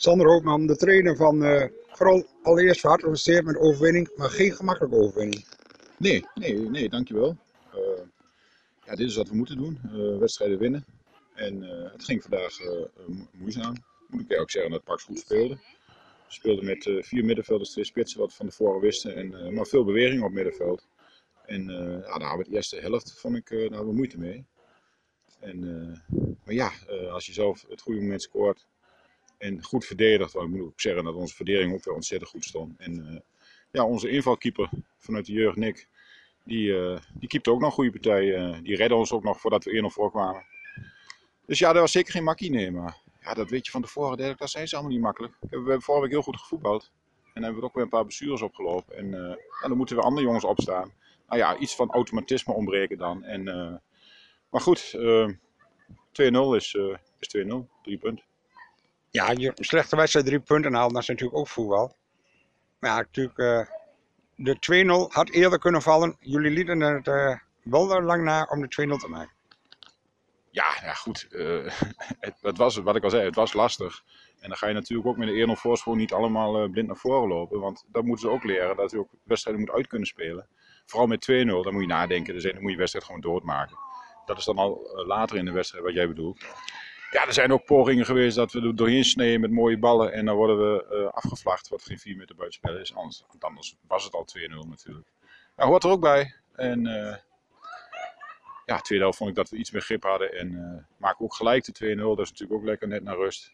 Sander Hoopman, de trainer van eh, vooral allereerst van harte gefeliciteerd met overwinning, maar geen gemakkelijke overwinning. Nee, nee, nee, dankjewel. Uh, ja, dit is wat we moeten doen, uh, wedstrijden winnen. En uh, het ging vandaag moeizaam. Moet ik ook zeggen dat Pax goed speelde. We speelden met vier middenvelders, twee spitsen, wat we van tevoren wisten. En, maar veel beweging op middenveld. En ja, daar we de eerste helft vond ik, daar we moeite mee. En, maar ja, als je zelf het goede moment scoort, en goed verdedigd. Want ik moet ook zeggen dat onze verdediging ook weer ontzettend goed stond. En uh, ja, onze invalkeeper vanuit de jeugd, Nick, die, uh, die keepte ook nog goede partij. Uh, die redde ons ook nog voordat we 1-0 voorkwamen. Dus ja, dat was zeker geen makkie nemen. Maar ja, dat weet je van tevoren, dat zijn ze allemaal niet makkelijk. We hebben vorige week heel goed gevoetbald. En hebben we ook weer een paar bestuurders opgelopen. En ja, dan moeten we andere jongens opstaan. Nou ja, iets van automatisme ontbreken dan. En, maar goed, 2-0 is, is 2-0, drie punten. Ja, je slechte wedstrijd drie punten halen, dat is natuurlijk ook voetbal. Maar ja, natuurlijk, uh, de 2-0 had eerder kunnen vallen. Jullie lieten het uh, wel lang na om de 2-0 te maken. Ja, ja goed. Uh, het, was, wat ik al zei, het was lastig. En dan ga je natuurlijk ook met de 1-0 voorsprong niet allemaal blind naar voren lopen. Want dat moeten ze ook leren, dat je ook wedstrijden moet uit kunnen spelen. Vooral met 2-0, dan moet je nadenken. Dan moet je wedstrijd gewoon doodmaken. Dat is dan al later in de wedstrijd wat jij bedoelt. Ja, er zijn ook pogingen geweest dat we er doorheen sneden met mooie ballen. En dan worden we uh, afgevlacht, wat geen 4 meter buitenspel is. Anders, was het al 2-0 natuurlijk. Maar hoort er ook bij. En uh, ja, tweede helft vond ik dat we iets meer grip hadden. En uh, maken ook gelijk de 2-0. Dat is natuurlijk ook lekker net naar rust.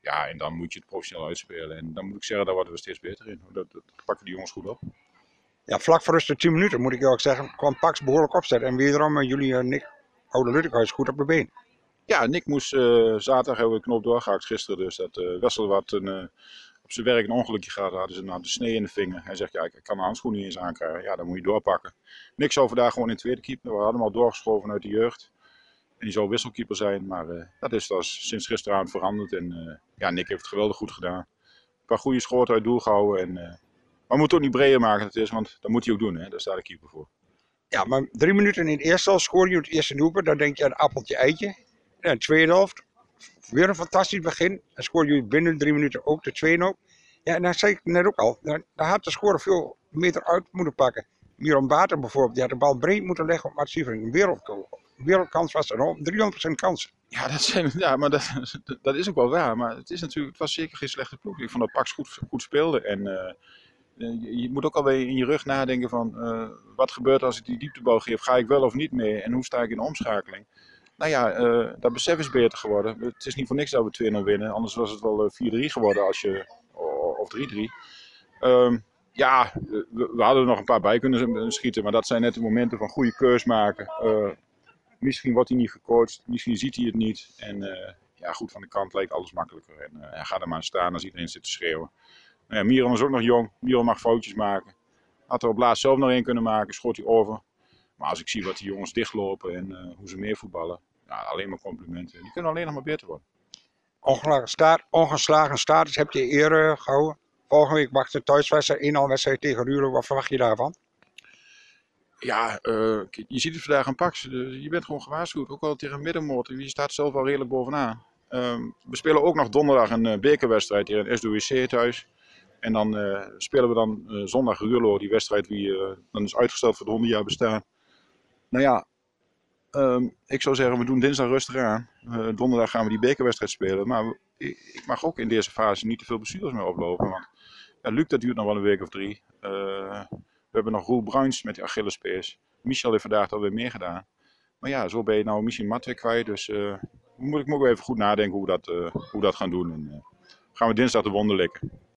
Ja, en dan moet je het professioneel uitspelen. En dan moet ik zeggen, daar worden we steeds beter in. Dat, dat pakken die jongens goed op. Ja, vlak voor rust de 10 minuten moet ik ook zeggen, kwam Pax behoorlijk opzetten. En wederom jullie Nick Oude Luttekhuis goed op de been. Ja, Nick moest uh, zaterdag hebben we de knop doorgehaakt gisteren. Dus dat uh, Wessel wat een, uh, op zijn werk een ongelukje gehad. Hadden ze nou de snee in de vinger. Hij zegt, ja, ik kan mijn handschoen niet eens aankrijgen. Ja, dan moet je doorpakken. Nick zou vandaag gewoon in tweede keeper. We hadden hem al doorgeschoven uit de jeugd. En die zou wisselkeeper zijn. Maar dat is dus sinds gisteravond veranderd. En ja, Nick heeft het geweldig goed gedaan. Een paar goede schoten uit doel gehouden. En, maar we moeten ook niet breder maken het is, want dat moet hij ook doen. Hè? Daar staat de keeper voor. Ja, maar drie minuten in het eerste al scoor je het eerste doelpunt. Dan denk je aan appeltje eitje. De tweede helft, weer een fantastisch begin. En scoorde jullie binnen drie minuten ook de 2 op. Ja, en dan zei ik net ook al, daar, had de score veel meter uit moeten pakken. Miron Bater bijvoorbeeld, die had de bal breed moeten leggen op Mats. Een wereld, wereldkans was er, 300% kans. Ja, dat, zijn, ja maar dat, dat is ook wel waar. Maar het, is natuurlijk, het was zeker geen slechte ploeg. Ik vond dat Pax goed, goed speelde. En uh, je, je, moet ook alweer in je rug nadenken van... Uh, wat gebeurt als ik die dieptebal geef? Ga ik wel of niet mee? En hoe sta ik in de omschakeling? Nou ja, uh, dat besef is beter geworden. Het is niet voor niks dat we 2-0 winnen. Anders was het wel 4-3 eh, geworden als je, of 3-3. Um, ehm, ja, we, hadden er nog een paar bij kunnen schieten. Maar dat zijn net de momenten van goede keus maken. Misschien wordt hij niet gecoacht. Misschien ziet hij het niet. En ja, goed van de kant leek alles makkelijker. En uh, ga er maar staan als iedereen zit te schreeuwen. Nou ja, Miron is ook nog jong. Miron mag foutjes maken. Had er op laatst zelf nog één kunnen maken. Schoot hij over. Maar als ik zie wat die jongens dichtlopen en hoe ze meer voetballen, alleen maar complimenten. Die kunnen alleen nog maar beter worden. Ongeslagen, staat, ongeslagen status heb je eerder gehouden. Volgende week wacht de thuiswedstrijd, één al wedstrijd tegen Ruurlo. Wat verwacht je daarvan? Ja, uh, je ziet het vandaag een pak. Je bent gewoon gewaarschuwd. Ook al tegen middenmoot. Je staat zelf al redelijk bovenaan. Uh, we spelen ook nog donderdag een uh, bekerwedstrijd hier in SWC thuis. En dan uh, spelen we dan zondag Ruurlo, die wedstrijd die dan is uitgesteld voor het 100 jaar bestaan. Nou ja, um, ik zou zeggen, we doen dinsdag rustig aan. Uh, donderdag gaan we die bekerwedstrijd spelen. Maar ik mag ook in deze fase niet te veel bestuurders meer oplopen. Want ja, Luc, dat duurt nog wel een week of drie. Uh, we hebben nog Roel Bruins met die Achillespees. Michel heeft vandaag alweer meer gedaan. Maar ja, zo ben je nou misschien Mat weer kwijt. Dus uh, moet ik moet even goed nadenken hoe we dat, hoe dat gaan doen. En gaan we dinsdag de wonden likken.